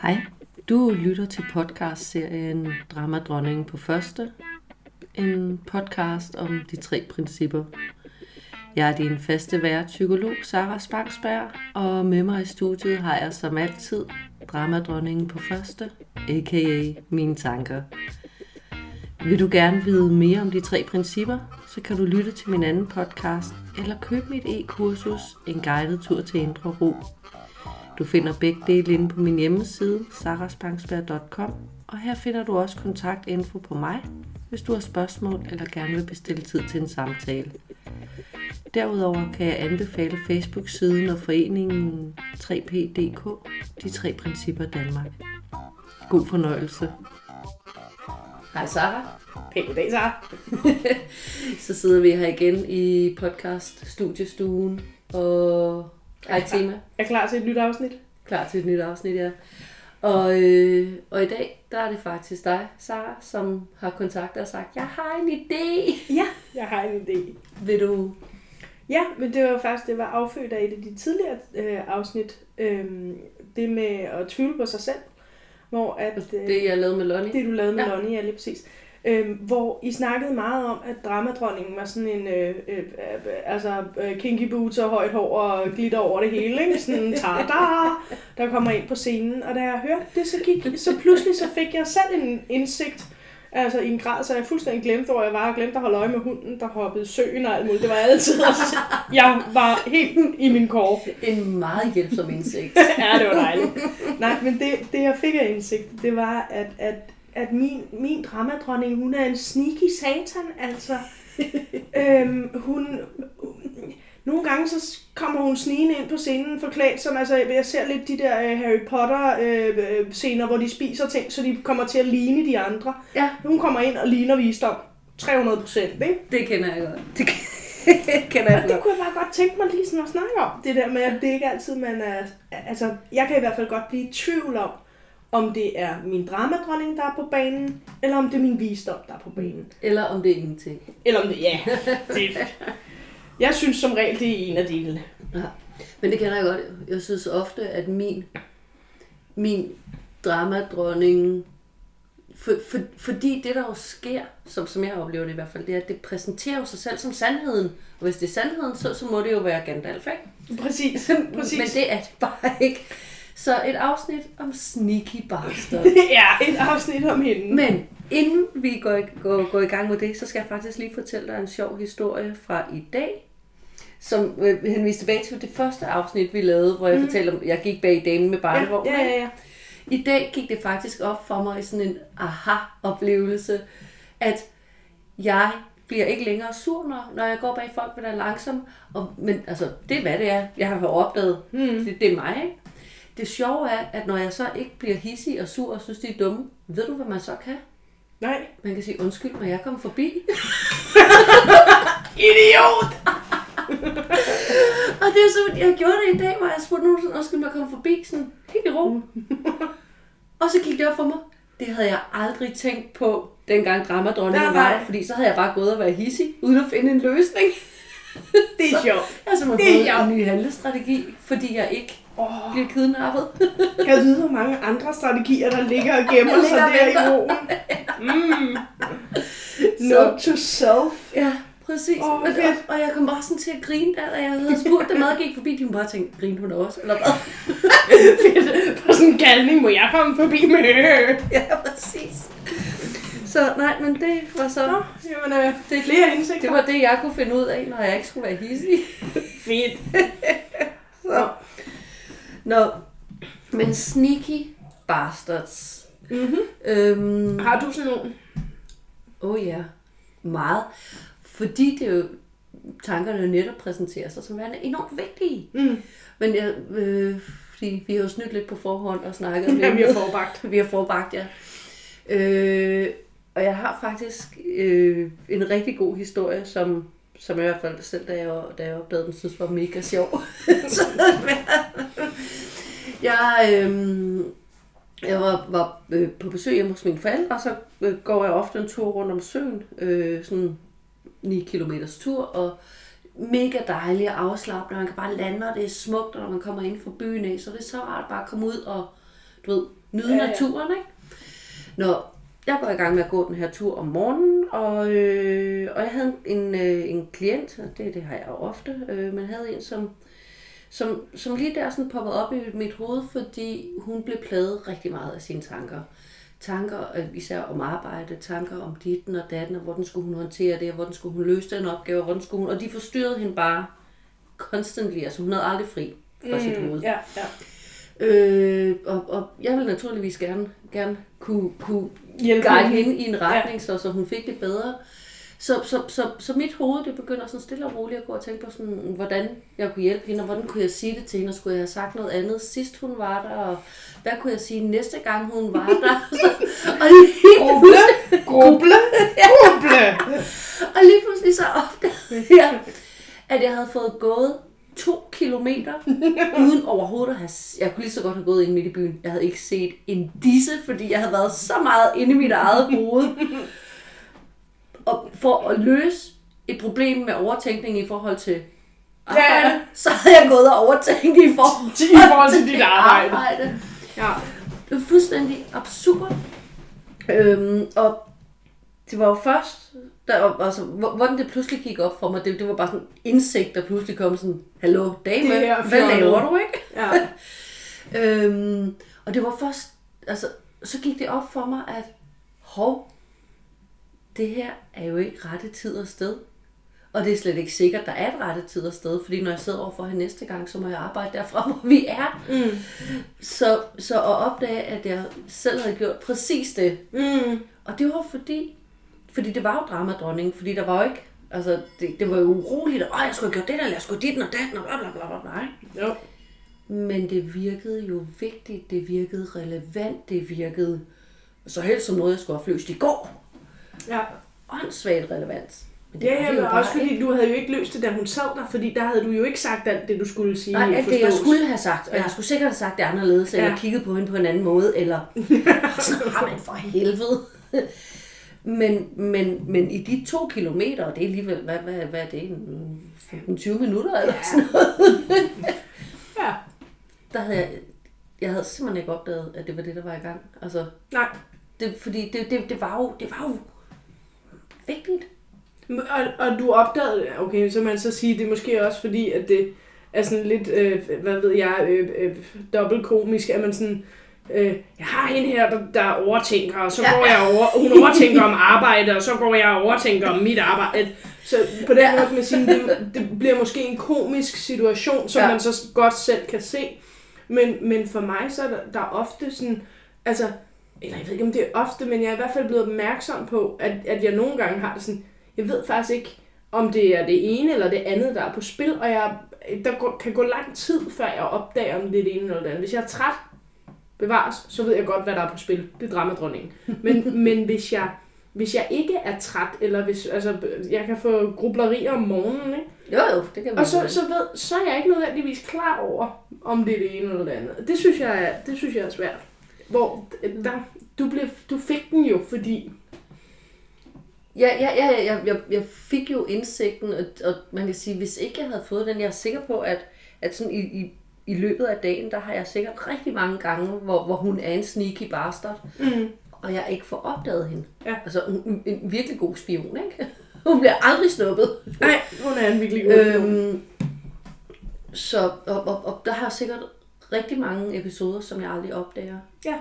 Hej, du lytter til podcastserien Dramadronningen på første. En podcast om de tre principper. Jeg er din faste vært, psykolog Sara Spangsberg, og med mig i studiet har jeg som altid Dramadronningen på første, a.k.a. mine tanker. Vil du gerne vide mere om de tre principper, så kan du lytte til min anden podcast, eller købe mit e-kursus, En guided tur til Indre Ro. Du finder begge dele inde på min hjemmeside, saraspangsberg.com, og her finder du også kontaktinfo på mig, hvis du har spørgsmål eller gerne vil bestille tid til en samtale. Derudover kan jeg anbefale Facebook-siden og foreningen 3PDK, de tre principper Danmark. God fornøjelse. Hej Sara. Pæn goddag, Sara. Så sidder vi her igen i podcast studiestuen og et tema. Er klar til et nyt afsnit? Klar til et nyt afsnit, ja. Og, øh, og i dag, der er det faktisk dig, Sara, som har kontaktet og sagt, jeg har en idé. Ja, jeg har en idé. Vil du... Ja, men det var faktisk det var affødt af et af de tidligere øh, afsnit. Øh, det med at tvivle på sig selv. Hvor at, øh, Det, jeg lavede med Lonnie. det du lavede med ja. Lonnie, ja lige præcis. Øh, hvor I snakkede meget om, at dramadronningen var sådan en, øh, øh, øh, altså øh, kinky boots og højt hår og glitter over det hele, ikke? Sådan en tada, der kommer ind på scenen. Og da jeg hørte det, så, gik, så pludselig så fik jeg selv en indsigt, altså i en grad, så jeg fuldstændig glemte, hvor jeg var, og glemte at holde øje med hunden, der hoppede søen og alt muligt. Det var altid, altså, jeg var helt i min kår. En meget hjælpsom indsigt. Ja, det var dejligt. Nej, men det, det jeg fik af indsigt, det var, at, at, at min, min dramadronning, hun er en sneaky satan, altså. øhm, hun, nogle gange så kommer hun snigende ind på scenen forklædt som, altså jeg ser lidt de der øh, Harry Potter øh, øh, scener, hvor de spiser ting, så de kommer til at ligne de andre. Ja, Hun kommer ind og ligner visdom. 300 procent, ikke? det kender jeg godt. Det kender jeg Og det kunne jeg bare godt tænke mig lige sådan at snakke om. Det der med, at det ikke altid, man er... Altså, jeg kan i hvert fald godt blive i tvivl om, om det er min dramadronning, der er på banen, eller om det er min visdom, der er på banen. Eller om det er ingenting. Eller om det, ja, det Jeg synes som regel, det er en af delene. Ja. Men det kender jeg godt. Jeg synes ofte, at min, min dramadronning... For, for, fordi det, der jo sker, som, som jeg oplever det i hvert fald, det er, at det præsenterer jo sig selv som sandheden. Og hvis det er sandheden, så, så må det jo være Gandalf, ikke? Præcis, præcis. Men det er det bare ikke. Så et afsnit om Sneaky Bastard. Ja, et afsnit om hende. Men inden vi går, i- går, går i gang med det, så skal jeg faktisk lige fortælle dig en sjov historie fra i dag, som øh, henviste tilbage til det første afsnit, vi lavede, hvor jeg mm. fortalte om, jeg gik bag damen med ja, barnevognen. ja, ja, ja. I dag gik det faktisk op for mig i sådan en aha-oplevelse, at jeg bliver ikke længere sur, når, når jeg går bag folk, der er langsom. Og, men altså, det er hvad det er. Jeg har opdaget. Mm. Det, det er mig, ikke? Det sjove er, at når jeg så ikke bliver hissig og sur og synes, de er dumme, ved du, hvad man så kan? Nej. Man kan sige, undskyld, må jeg komme forbi? Idiot! og det er så, jeg gjorde det i dag, hvor jeg spurgte nogen, sådan, undskyld, må jeg komme forbi? Sådan, helt i ro. og så gik det op for mig. Det havde jeg aldrig tænkt på, dengang dramadronningen var fordi så havde jeg bare gået og været hissig, uden at finde en løsning. Det er sjovt. Jeg har simpelthen fået en ny handlestrategi, fordi jeg ikke Åh, bliver kidnappet. kan jeg vide, hvor mange andre strategier, der ligger og gemmer Jeg sig ligger der og i roen? Mm. Note to self. ja, præcis. Men- fedt. og, og, jeg kom bare sådan til at grine der, da jeg havde spurgt dem, og gik forbi. De må bare tænke, grinte hun også, eller hvad? Fedt. På sådan en galning må jeg komme forbi med. ja, præcis. Så nej, men det var så... Nå, jamen, øh, Det er flere indsigter. Det var det, jeg kunne finde ud af, når jeg ikke skulle være hissig. fedt. Nå, men sneaky bastards. Mm-hmm. Øhm, Har du sådan nogle? Åh oh ja, meget. Fordi det jo, tankerne jo netop præsenterer sig som værende enormt vigtige. Mm. Men jeg, øh, fordi vi har jo snydt lidt på forhånd og snakket om Ja, vi har forbagt. Vi har forbagt, ja. Øh, og jeg har faktisk øh, en rigtig god historie, som, som jeg i hvert fald selv, da jeg, da jeg opdagede den, synes var mega sjov. Så, jeg, øh, jeg var, var øh, på besøg hjemme hos mine forældre, og så øh, går jeg ofte en tur rundt om søen, øh, sådan 9 km tur, og mega dejligt og afslappende, man kan bare lande, og det er smukt, og når man kommer ind fra byen af, så er det så rart bare at komme ud og, du ved, nyde Ja, ja, naturen, ikke? Nå, jeg går i gang med at gå den her tur om morgenen, og, øh, og jeg havde en, øh, en klient, og det, det har jeg jo ofte, øh, men havde en, som, som, som lige der sådan poppede op i mit hoved, fordi hun blev plaget rigtig meget af sine tanker. Tanker øh, især om arbejde, tanker om ditten og datten, og hvordan skulle hun håndtere det, og hvordan skulle hun løse den opgave, og hvordan skulle hun, og de forstyrrede hende bare constantly, altså hun havde aldrig fri fra sit hoved. Ja, ja. Øh, og, og jeg vil naturligvis gerne, gerne kunne, kunne Hjælpe guide hende. hende i en retning, ja. så, så hun fik det bedre. Så, så, så, så mit hoved, det begynder sådan stille og roligt at gå og tænke på, sådan, hvordan jeg kunne hjælpe hende, og hvordan kunne jeg sige det til hende, og skulle jeg have sagt noget andet sidst hun var der, og hvad kunne jeg sige næste gang hun var der. og lige Gruble, gruble, gruble. og lige pludselig så opdagede jeg, at jeg havde fået gået to kilometer, uden overhovedet at have... Jeg kunne lige så godt have gået ind midt i byen. Jeg havde ikke set en disse, fordi jeg havde været så meget inde i mit eget hoved. Og for at løse et problem med overtænkning i forhold til arbejde, Ja. så havde jeg gået og overtænkt i forhold, I forhold til dit arbejde. arbejde. Ja. Det var fuldstændig absurd. Øhm, og det var jo først, der, altså, hvor- hvordan det pludselig gik op for mig, det, det var bare sådan en indsigt, der pludselig kom sådan, hallo dame, hvad fjollet." laver du, ikke? Ja. Øhm, og det var først, altså, så gik det op for mig, at hov, det her er jo ikke rette tid og sted. Og det er slet ikke sikkert, der er et rette tid og sted, fordi når jeg sidder over for hende næste gang, så må jeg arbejde derfra, hvor vi er. Mm. Så, så at opdage, at jeg selv havde gjort præcis det. Mm. Og det var fordi, fordi det var jo dramadronning, fordi der var jo ikke, altså det, det var jo uroligt, og "Åh, jeg skulle have gjort det der, eller jeg skulle dit og datten, og bla bla bla bla bla. Jo. Men det virkede jo vigtigt, det virkede relevant, det virkede så helst som noget, jeg skulle have løst i går. Ja. Åndssvagt relevant. Men det Ja, ja, men også fordi ikke. du havde jo ikke løst det, da hun sad der, fordi der havde du jo ikke sagt alt det, du skulle sige. Nej, alt det jeg skulle have sagt, og Ja. jeg skulle sikkert have sagt det anderledes, eller Ja. kigget på hende på en anden måde, eller sådan, har man for helvede. Men, men, men i de to kilometer, og det er alligevel, hvad, hvad, hvad er det, en 15-20 minutter eller sådan noget, Ja. der havde jeg, jeg havde simpelthen ikke opdaget, at det var det, der var i gang. Altså, Nej. det, fordi det, det, det, var jo, det var jo vigtigt. Og, og du opdagede, okay, så man så sige, det er måske også fordi, at det er sådan lidt, øh, hvad ved jeg, øh, øh, dobbelt komisk, at man sådan, øh, jeg har hende her, der, der overtænker, og så Ja. går jeg over, hun overtænker om arbejde, og så går jeg og overtænker om mit arbejde. Så på den måde kan man sige, det, det bliver måske en komisk situation, som Ja. man så godt selv kan se. Men, men for mig, så er der, der er ofte sådan, altså, eller jeg ved ikke, om det er ofte, men jeg er i hvert fald blevet opmærksom på, at, at jeg nogle gange har det sådan, jeg ved faktisk ikke, om det er det ene eller det andet, der er på spil, og jeg, der går, kan gå lang tid, før jeg opdager, om det er det ene eller det andet. Hvis jeg er træt, bevares, så ved jeg godt, hvad der er på spil. Det er dramadronningen. Men, men hvis, jeg, hvis jeg ikke er træt, eller hvis, altså, jeg kan få grublerier om morgenen, ikke? Jo, jo, det kan Og så, så, ved, så er jeg ikke nødvendigvis klar over, om det er det ene eller det andet. Det synes jeg det synes jeg er svært. Hvor der, du, blev, du fik den jo, fordi... Ja, ja, ja, ja jeg, jeg, jeg fik jo indsigten, og, og man kan sige, hvis ikke jeg havde fået den, jeg er sikker på, at, at sådan i, i, i løbet af dagen, der har jeg sikkert rigtig mange gange, hvor, hvor hun er en sneaky bastard, Mm. og jeg ikke får opdaget hende. Ja. Altså, hun, en, en virkelig god spion, ikke? Hun bliver aldrig snuppet. Nej, hun er en virkelig god Øhm, så, og, og, og der har jeg sikkert rigtig mange episoder, som jeg aldrig opdager. Ja.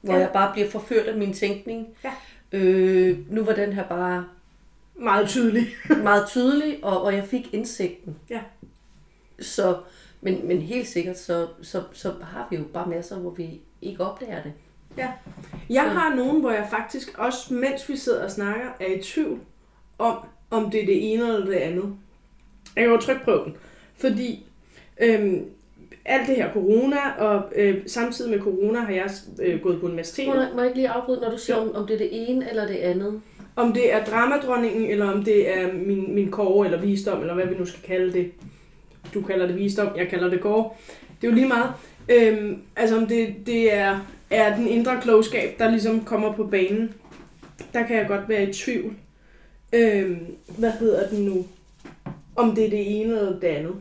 Hvor Ja. jeg bare bliver forført af min tænkning. Ja. Øh, nu var den her bare Meget tydelig. meget tydelig, og, og jeg fik indsigten. Ja. Så, men, men helt sikkert, så, så, så har vi jo bare masser, hvor vi ikke opdager det. Ja. Jeg har nogen, hvor jeg faktisk også, mens vi sidder og snakker, er i tvivl om, om det er det ene eller det andet. Jeg kan jo trykprøve den. Fordi øhm, alt det her corona, og øh, samtidig med corona har jeg øh, gået på Må universitetet. jeg, må jeg ikke lige afbryde, når du siger, om, om det er det ene eller det andet? Om det er dramadronningen, eller om det er min, min kåre, eller visdom, eller hvad vi nu skal kalde det. Du kalder det visdom, jeg kalder det kåre. Det er jo lige meget. Øhm, altså om det, det er, er den indre klogskab, der ligesom kommer på banen. Der kan jeg godt være i tvivl. Øhm, hvad hedder den nu? Om det er det ene eller det andet.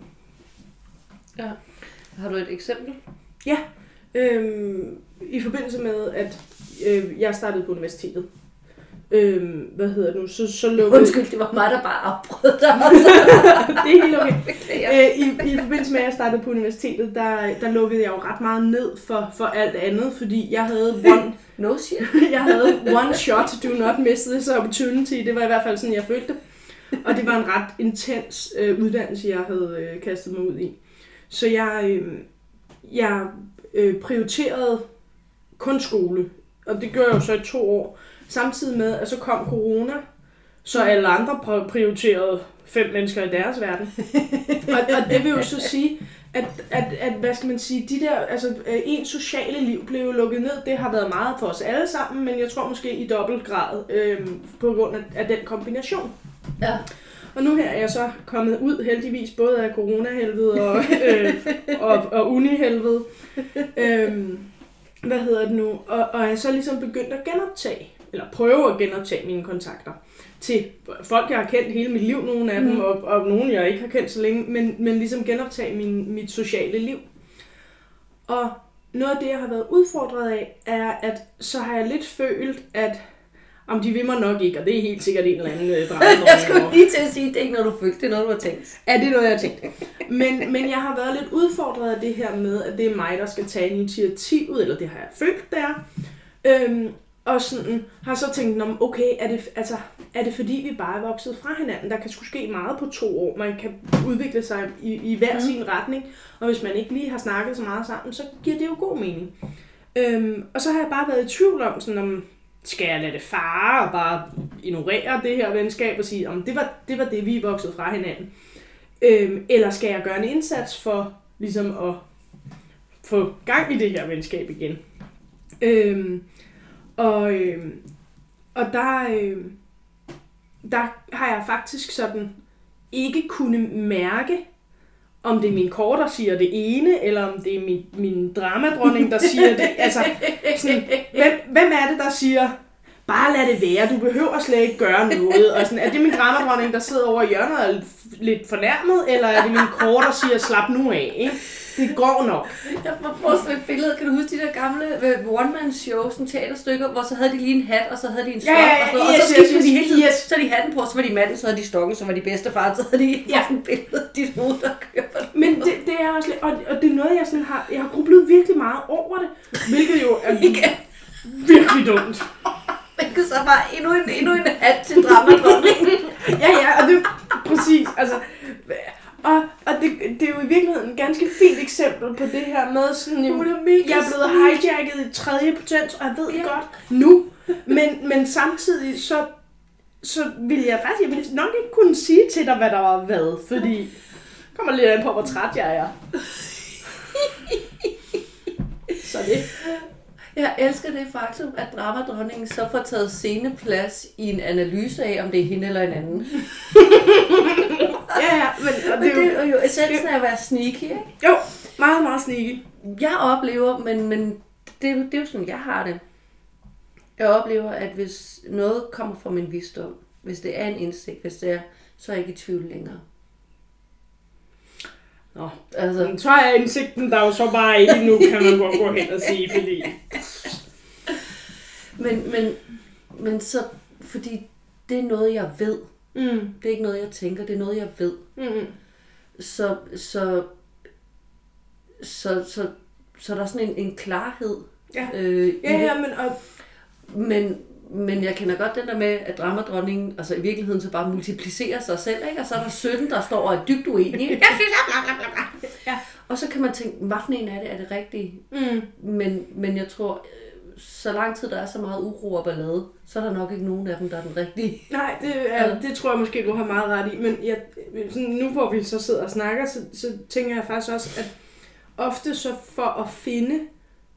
Har du et eksempel? Øhm, i forbindelse med, at øh, jeg startede på universitetet, øh, hvad hedder det nu, så, så lukkede... Undskyld, det var mig, der bare afbrød dig. det er helt okay. Øh, i, I forbindelse med, at jeg startede på universitetet, der, der lukkede jeg jo ret meget ned for, for alt andet, fordi jeg havde one, no shit. jeg havde one shot, do not miss this opportunity. Det var i hvert fald sådan, jeg følte det. Og det var en ret intens øh, uddannelse, jeg havde øh, kastet mig ud i. Så jeg, øh, jeg øh, prioriterede kun skole, og det gjorde jeg jo så i to år. Samtidig med, at så kom corona, så alle andre prioriterede fem mennesker i deres verden. og, og det vil jo så sige, at, at, at, hvad skal man sige, de der, altså øh, ens sociale liv blev lukket ned. Det har været meget for os alle sammen, men jeg tror måske i dobbelt grad øh, på grund af, af den kombination. Ja. Og nu her er jeg så kommet ud heldigvis både af coronahelvede og, øh, og, og unihelvede. Øhm, hvad hedder det nu? Og, og jeg så ligesom begyndt at genoptage, eller prøve at genoptage mine kontakter til folk, jeg har kendt hele mit liv, nogle af dem, mm. og, og nogle, jeg ikke har kendt så længe, men, men ligesom genoptage min, mit sociale liv. Og noget af det, jeg har været udfordret af, er, at så har jeg lidt følt, at om de vil mig nok ikke, og det er helt sikkert en eller anden øh, Jeg skulle lige til at sige, det er ikke noget, du følte, det er noget, du har tænkt. Ja, det er noget, jeg har tænkt. Men, men jeg har været lidt udfordret af det her med, at det er mig, der skal tage initiativet, eller det har jeg følt, der. Øhm, og sådan, har så tænkt, okay, er det, altså, er det fordi, vi bare er vokset fra hinanden? Der kan sgu ske meget på to år. Man kan udvikle sig i, i hver mm. sin retning. Og hvis man ikke lige har snakket så meget sammen, så giver det jo god mening. Øhm, og så har jeg bare været i tvivl om, sådan, om skal jeg lade det fare og bare ignorere det her venskab og sige, om det var, det var det, vi er vokset fra hinanden. Øhm, eller skal jeg gøre en indsats for ligesom at få gang i det her venskab igen. Øhm, og, øhm, og der, øhm, der har jeg faktisk sådan ikke kunne mærke, om det er min kort, der siger det ene, eller om det er min, min dramadronning, der siger det. Altså, sådan, hvem, hvem er det, der siger, bare lad det være, du behøver slet ikke gøre noget. Og sådan, er det min dramadronning, der sidder over i hjørnet og er lidt fornærmet, eller er det min kort, der siger, slap nu af, ikke? Det går nok. Jeg får forestille et billede. Kan du huske de der gamle uh, one-man-show, sådan teaterstykker, hvor så havde de lige en hat, og så havde de en stok, ja, ja, ja, og, yes, og så skiftede yes, de hele tiden. Yes. Så de hatten på, så var de manden, så havde de stokken, så var de bedstefar, så havde de ja. sådan et billede, de hoved, der kører Men det, det er også og, og det er noget, jeg sådan har, jeg har grublet virkelig meget over det, hvilket jo er virkelig dumt. Hvilket så bare endnu en, endnu en hat til dramadronningen. ja, ja, og det er præcis, altså, og, og det, det er jo i virkeligheden et ganske fint eksempel på det her med sådan, mega jeg er blevet hijacket i tredje potens, og jeg ved ja. godt nu. Men, men samtidig så, så ville jeg faktisk, jeg ville nok ikke kunne sige til dig, hvad der var hvad, fordi kommer lidt an på, hvor træt jeg er. så det. Jeg elsker det faktum, at dramadronningen så får taget sceneplads i en analyse af, om det er hende eller en anden. ja, ja, men, og men det, er jo essensen af at være sneaky, ikke? Jo, meget, meget sneaky. Jeg oplever, men, men det, det er jo sådan, jeg har det. Jeg oplever, at hvis noget kommer fra min visdom, hvis det er en indsigt, hvis det er, så er jeg ikke i tvivl længere. Nå, altså. Så er indsigten der jo så bare ikke nu, kan man godt gå hen og sige, fordi... Men, men, men så, fordi det er noget, jeg ved. Mm. Det er ikke noget, jeg tænker, det er noget, jeg ved. Mm. Så, så, så, så, så der er sådan en, en klarhed. Ja, øh, ja, ja, men... Og... Men, men jeg kender godt den der med, at dramadronningen altså i virkeligheden så bare multiplicerer sig selv, ikke? og så er der 17, der står og er dybt uenige. Jeg synes, bla, bla, bla, bla. Ja. Og så kan man tænke, hvad for en af det er det rigtige? Mm. Men, men jeg tror, så lang tid der er så meget uro og ballade, så er der nok ikke nogen af dem, der er den rigtige. Nej, det, er, ja. det tror jeg måske, du har meget ret i. Men jeg, sådan, nu hvor vi så sidder og snakker, så, så tænker jeg faktisk også, at ofte så for at finde,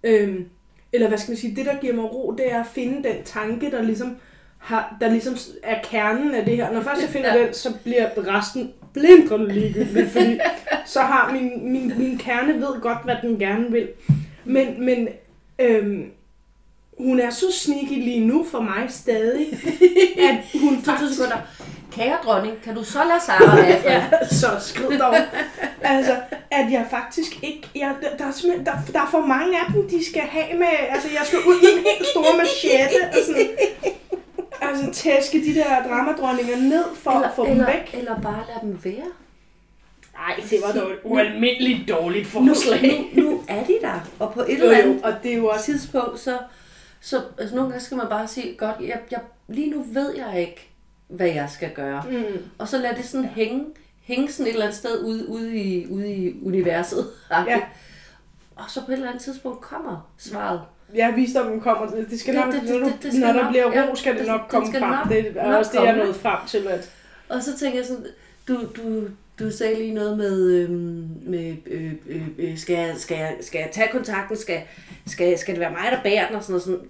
øhm, eller hvad skal man sige, det der giver mig ro, det er at finde den tanke, der ligesom, har, der ligesom er kernen af det her. Når først jeg finder ja. den, så bliver resten blindrende ligegyldigt, fordi så har min, min, min kerne ved godt, hvad den gerne vil. Men, men øhm, hun er så sneaky lige nu for mig stadig, at hun faktisk... sekunder. Kære dronning, kan du så lade Sara være? Ja, så skrid dog. altså, at jeg faktisk ikke... Jeg, der, der, er der, der er for mange af dem, de skal have med... Altså, jeg skal ud med en helt store machete og sådan... Altså, tæske de der dramadronninger ned for at få dem eller, væk. eller bare lade dem være. Nej, det var dog et ualmindeligt dårligt Nu, forslag. nu, nu er de der, og på et eller andet og det er jo også... tidspunkt, så, så altså nogle gange skal man bare sige, godt, jeg, jeg, lige nu ved jeg ikke, hvad jeg skal gøre. Mm. Og så lad det sådan hænge, hænge sådan et eller andet sted ude, ude, i, ude i universet. Ja. Og så på et eller andet tidspunkt kommer svaret. Ja, visdommen kommer. Det skal Det- nok, det- det- når, det- det skal når der nok- bliver ja, ro, skal det det- nok det komme skal frem. nok- det er nok også det, jeg nået frem til. At, Og så tænker jeg sådan, du, du, du sagde lige noget med, øhm, med øh, øh, øh, skal, jeg, skal, jeg, skal jeg tage kontakten, skal, skal, skal det være mig, der bærer den, og sådan noget. Sådan,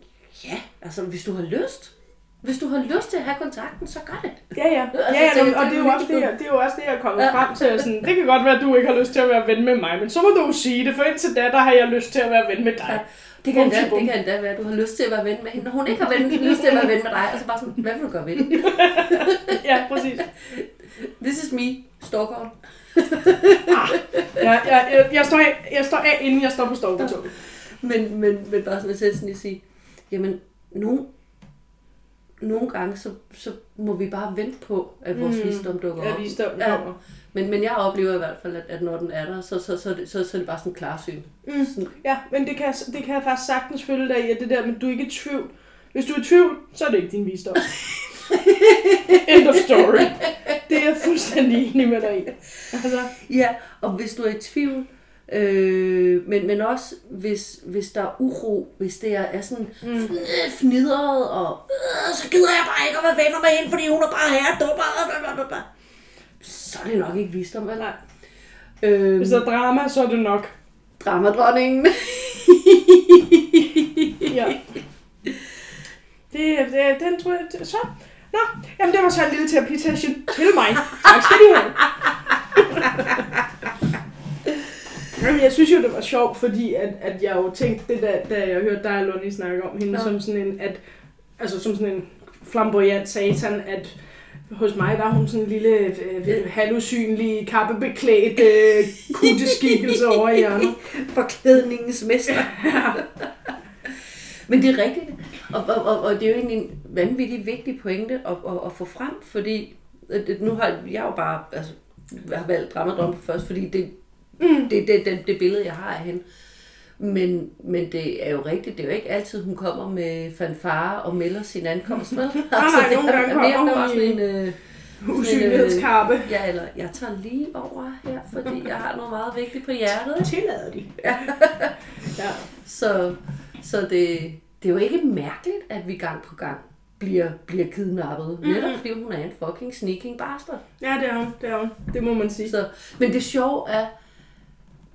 ja, altså hvis du har lyst. Hvis du har lyst til at have kontakten, så gør det. Ja, ja. Altså, ja, ja det- og det det er, jo også det, jeg, det er jo også det, jeg er kommet Ja. frem til. Sådan, det kan godt være, at du ikke har lyst til at være ven med mig, men så må du jo sige det, for indtil da, der har jeg lyst til at være ven med dig. Det kan, endda, det kan endda være, at du har lyst til at være ven med hende, når hun ikke har ven, lyst til at være ven med dig. Altså bare sådan, hvad vil du gøre ved det? Ja, præcis. This is me, stalkeren. Jeg, jeg, jeg, jeg, står af, jeg står af, inden jeg står på stovbetoget. Men, men, men bare sådan essensen i at sige, jamen, nogle, nogle gange, så, så må vi bare vente på, at vores Mm. visdom dukker Ja, op. Ja. kommer. Men, men jeg oplever i hvert fald, at, at når den er der, så, så, så, er det, så, så er det bare sådan klarsyn. Mm. Sådan, Ja, men det kan, det kan jeg faktisk sagtens følge dig i, at det der, men du er ikke i tvivl. Hvis du er i tvivl, så er det ikke din visdom. End of story. Det er jeg fuldstændig enig med dig i. Altså, ja, og hvis du er i tvivl, øh, men, men også hvis, hvis der er uro, hvis det er, er sådan Mm. fnidret, og øh, så gider jeg bare ikke at være venner med hende, fordi hun er bare her, dum, bla, bla, bla, bla. så er det nok ikke visdom, vel? Nej. Øh, hvis der er drama, så er det nok. dramadronningen. Ja. Det, det, den tror jeg, så. Nå, jamen det var så en lille terapisession til mig. Tak skal du have. Jamen, jeg synes jo, det var sjovt, fordi at, at jeg jo tænkte det, da, da jeg hørte dig og Lonnie snakke om hende, Ja. som sådan en, at, altså som sådan en flamboyant satan, at hos mig, der er hun sådan en lille øh, halvusynlig, kappebeklædt øh, kutteskikkelse over i hjørnet. Forklædningens mester. Men det er rigtigt, og, og, og, og det er jo egentlig en vanvittig vigtig pointe at, at, at få frem, fordi nu har jeg jo bare altså, jeg har valgt dramadrømme først, fordi det, Mm. det, det, det, det billede, jeg har af hende. Men, men det er jo rigtigt, det er jo ikke altid, hun kommer med fanfare og melder sin ankomst, vel? Altså, nej, nogle gange er kommer hun i- en, øh, Usynlighedskappe. ja, eller jeg tager lige over her, fordi jeg har noget meget vigtigt på hjertet. Tillader de. Ja. Ja. Så, så det, det er jo ikke mærkeligt, at vi gang på gang bliver, bliver kidnappet. Mm. Netop fordi hun er en fucking sneaking bastard. Ja, det er hun. Det er hun. Det må man sige. Så, men det sjove er,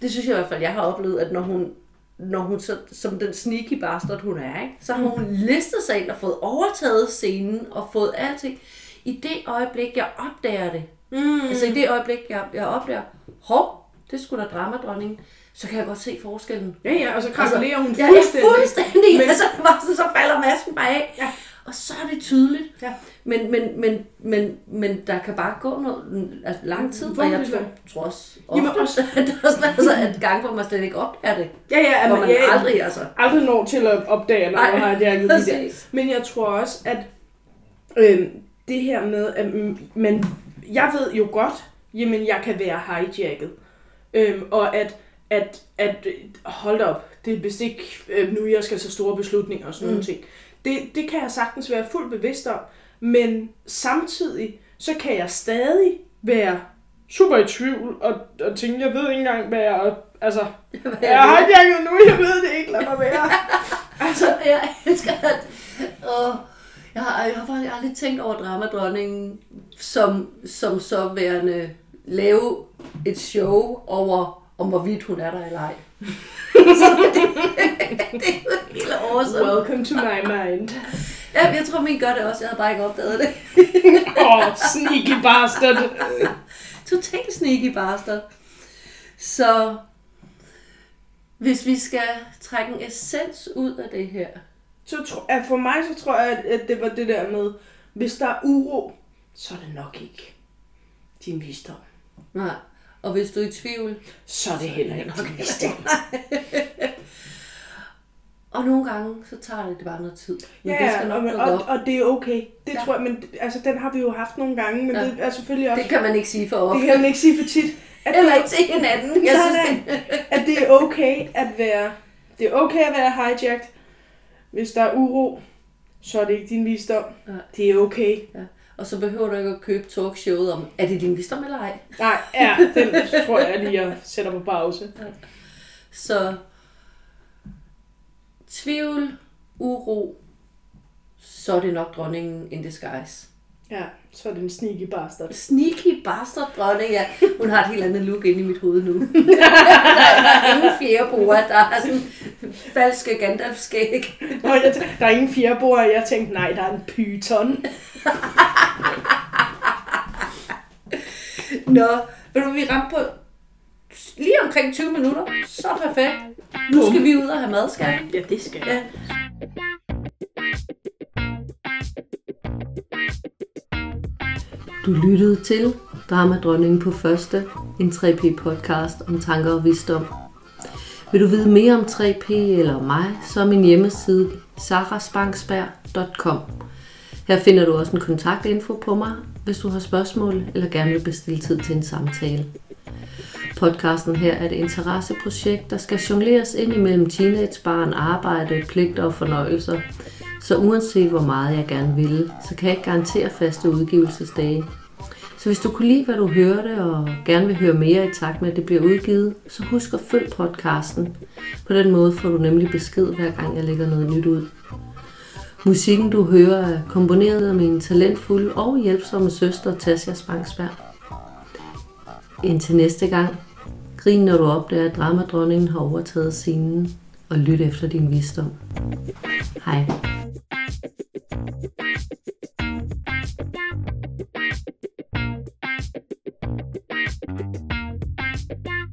det synes jeg i hvert fald, jeg har oplevet, at når hun, når hun så, som den sneaky bastard hun er, ikke, så har hun listet sig ind og fået overtaget scenen og fået alting. I det øjeblik, jeg opdager det, Mm. altså i det øjeblik, jeg, jeg opdager, hov, det skulle da dramadronningen, så kan jeg godt se forskellen. Ja, ja, og så krakelerer hun Ja, fuldstændig. Ja, fuldstændig. Men-. Altså, sådan, så falder masken bare af. Ja. Og så er det tydeligt. Ja. Men, men, men, men, men der kan bare gå noget altså, lang tid, Hvor og jeg tror, det tror også Jamen, ofte, også- at der er sådan, altså, at gang, hvor man slet ikke opdager det. Ja, ja, Hvor men, man ja, aldrig, altså. aldrig når til at opdage, når Nej, man har der. Præcis. Men jeg tror også, at øh, det her med, at man, jeg ved jo godt, jamen jeg kan være hijacket. Øh, og at, at, at hold op, det er vist ikke øh, nu, jeg skal tage store beslutninger og sådan. Mm. nogle ting. Det, det kan jeg sagtens være fuldt bevidst om, men samtidig, så kan jeg stadig være super i tvivl, og, og tænke, jeg ved ikke engang, hvad jeg... Altså, jeg har hijacket nu, jeg ved det ikke, lad mig være. Altså, jeg elsker, at... Åh, jeg, har, jeg har faktisk aldrig tænkt over dramadronningen som, som så værende lave et show over, om hvorvidt hun er der eller ej. Så det, det er jo helt awesome. Welcome to my mind. Ja, jeg tror, min gør det også. Jeg havde bare ikke opdaget det. Åh, oh, sneaky bastard. Total sneaky bastard. Så hvis vi skal trække en essens ud af det her, så tro, at for mig så tror jeg, at, det var det der med, hvis der er uro, så er det nok ikke din visdom. Nej. Og hvis du er i tvivl, Så er det heller ikke visdom. og nogle gange, så tager det bare noget tid. Men Ja, det skal nok og, og, op. og, det er okay. Det Ja. tror jeg, men altså, den har vi jo haft nogle gange, men Ja. det er selvfølgelig også... Det kan man ikke sige for det ofte. kan man ikke sige for tit. At Eller det, ikke til hinanden. Jeg Nej, synes, nej. det... at det er okay at være... Det er okay at være hijacked. Hvis der er uro, så er det ikke din visdom. Ja. Det er okay. Ja. Og så behøver du ikke at købe talkshowet om, er det din visdom eller ej? Nej, ja, den tror jeg lige, jeg sætter på pause. Så tvivl, uro, så er det nok dronningen in disguise. Ja, så er det en sneaky bastard. Sneaky bastard dronning, ja. Hun har et helt andet look inde i mit hoved nu. der er ingen fjerboer, der er sådan falske Gandalf-skæg. Der er ingen fjerboer, jeg tænkte, nej, der er en pyton. Nå, vil du, vi ramte på lige omkring 20 minutter. Så perfekt. Nu skal vi ud og have mad, skal vi? Ja, det skal Ja. Du lyttede til Dramadronningen på første, en 3P podcast om tanker og visdom. Vil du vide mere om 3P eller mig, så er min hjemmeside sarasbangsberg.com. Her finder du også en kontaktinfo på mig, hvis du har spørgsmål eller gerne vil bestille tid til en samtale. Podcasten her er et interesseprojekt, der skal jongleres ind imellem teenagebarn, arbejde, pligter og fornøjelser. Så uanset hvor meget jeg gerne vil, så kan jeg ikke garantere faste udgivelsesdage. Så hvis du kunne lide, hvad du hørte, og gerne vil høre mere i takt med, at det bliver udgivet, så husk at følg podcasten. På den måde får du nemlig besked, hver gang jeg lægger noget nyt ud. Musikken, du hører, er komponeret af min talentfulde og hjælpsomme søster Tasja Spangsberg. Indtil næste gang, grin når du opdager, at dramadronningen har overtaget scenen, og lyt efter din visdom. Hej. Thank you.